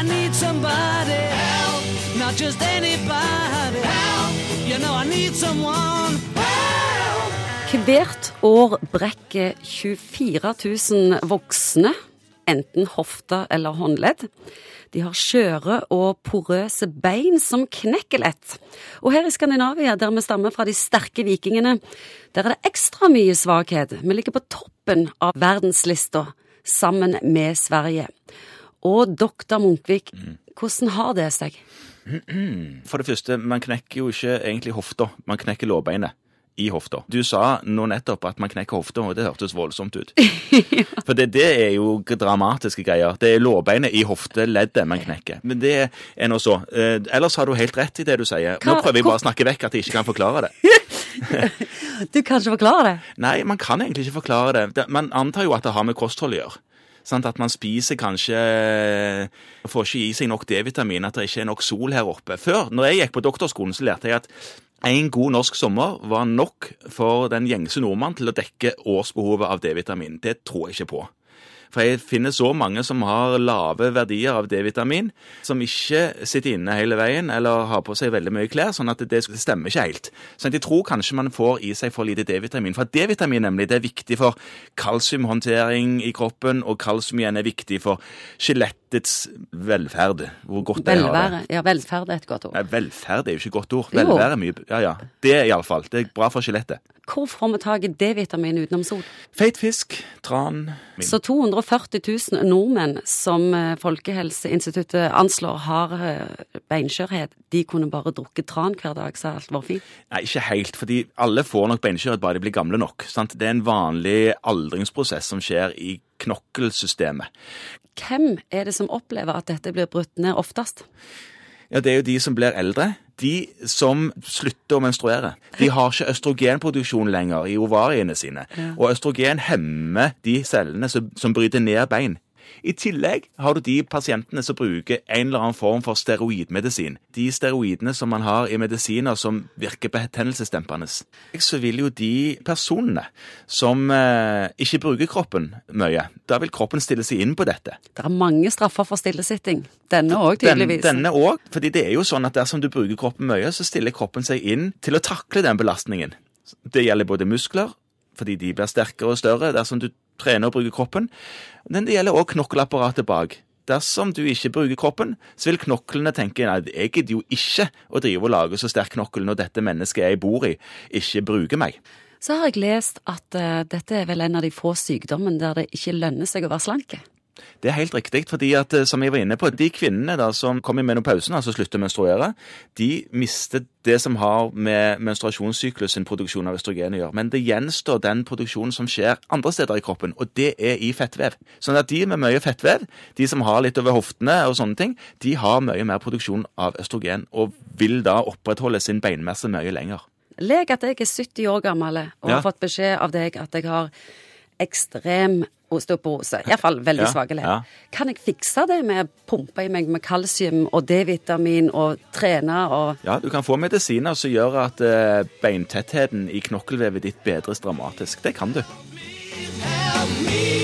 I need somebody help, not just anybody help. You know I need someone help. Hvert år brekker 24 000 voksne enten hofte eller håndledd. De har skjøre og porøse bein som knekker lett. Og her i Skandinavia, der vi stammer fra de sterke vikingene, der er det ekstra mye svakhet. Vi ligger på toppen av verdenslista, sammen med Sverige. Og doktor Munkvik, hvordan har det seg? For det første, man knekker jo ikke egentlig hofta, man knekker lårbeinet i hofta. Du sa nå nettopp at man knekker hofta, og det hørtes voldsomt ut. For det, det er jo dramatiske greier. Det er lårbeinet i hofteleddet man knekker. Men det er nå så. Eh, ellers har du helt rett i det du sier. Nå prøver jeg bare å snakke vekk at jeg ikke kan forklare det. Du kan ikke forklare det? Nei, man kan egentlig ikke forklare det. Det- Man antar jo at det har med kosthold å gjøre. Sant? At man spiser kanskje Får ikke i seg nok D-vitamin, at det ikke er nok sol her oppe. Før, når jeg gikk på doktorskolen, så lærte jeg at en god norsk sommer var nok for den gjengse nordmann til å dekke årsbehovet av D-vitamin. Det tror jeg ikke på. For jeg finner så mange som har lave verdier av D-vitamin, som ikke sitter inne hele veien eller har på seg veldig mye klær, sånn at det stemmer ikke helt. Så jeg tror kanskje man får i seg for lite D-vitamin. For D-vitamin nemlig, det er viktig for kalsiumhåndtering i kroppen, og kalsium igjen er viktig for skjelettets velferd. Hvor godt det har det. Ja, velferd er et godt ord. Nei, velferd er jo ikke et godt ord. Velvære er mye Ja, ja. Det er iallfall. Det er bra for skjelettet. Hvor får vi tak i D-vitamin utenom sol? Feit fisk, tran Så 240 000 nordmenn som eh, Folkehelseinstituttet anslår har eh, beinskjørhet, de kunne bare drukket tran hver dag, så alt var fint. Nei, ikke helt, fordi alle får nok beinskjørhet bare de blir gamle nok. Sant? Det er en vanlig aldringsprosess som skjer i knokkelsystemet. Hvem er det som opplever at dette blir brutt ned oftest? Ja, Det er jo de som blir eldre. De som slutter å menstruere. De har ikke østrogenproduksjon lenger i ovariene sine. Og østrogen hemmer de cellene som, som bryter ned bein. I tillegg har du de pasientene som bruker en eller annen form for steroidmedisin. De steroidene som man har i medisiner som virker betennelsesdempende. Så vil jo de personene som eh, ikke bruker kroppen mye, da vil kroppen stille seg inn på dette. Det er mange straffer for stillesitting. Denne òg, Den, tydeligvis. denne òg. fordi det er jo sånn at dersom du bruker kroppen mye, så stiller kroppen seg inn til å takle den belastningen. Det gjelder både muskler, fordi de blir sterkere og større dersom du trener og bruke kroppen. Men det gjelder òg knokkelapparatet bak. Dersom du ikke bruker kroppen, så vil knoklene tenke nei, jeg gidder jo ikke å drive og lage så sterk knokkel når dette mennesket jeg bor i, ikke bruker meg. Så har jeg lest at uh, dette er vel en av de få sykdommene der det ikke lønner seg å være slanke. Det er helt riktig, fordi at, eh, som jeg var inne på, de kvinnene da som kommer i menopausen, altså slutter å menstruere, de mister det som har med menstruasjonssyklus sin produksjon av østrogen å gjøre. Men det gjenstår den produksjonen som skjer andre steder i kroppen, og det er i fettvev. Sånn at de med mye fettvev, de som har litt over hoftene og sånne ting, de har mye mer produksjon av østrogen, og vil da opprettholde sin beinmasse mye lenger. Lek at jeg er 70 år gammel og Ja. har fått beskjed av deg at jeg har ekstrem osteoporose. Iallfall veldig Ja, svake ledd. ja. Kan jeg fikse det med å pumpe i meg med kalsium og D-vitamin og trene og Ja, du kan få medisiner som gjør at eh, beintettheten i knokkelvevet ditt bedres dramatisk. Det kan du. help.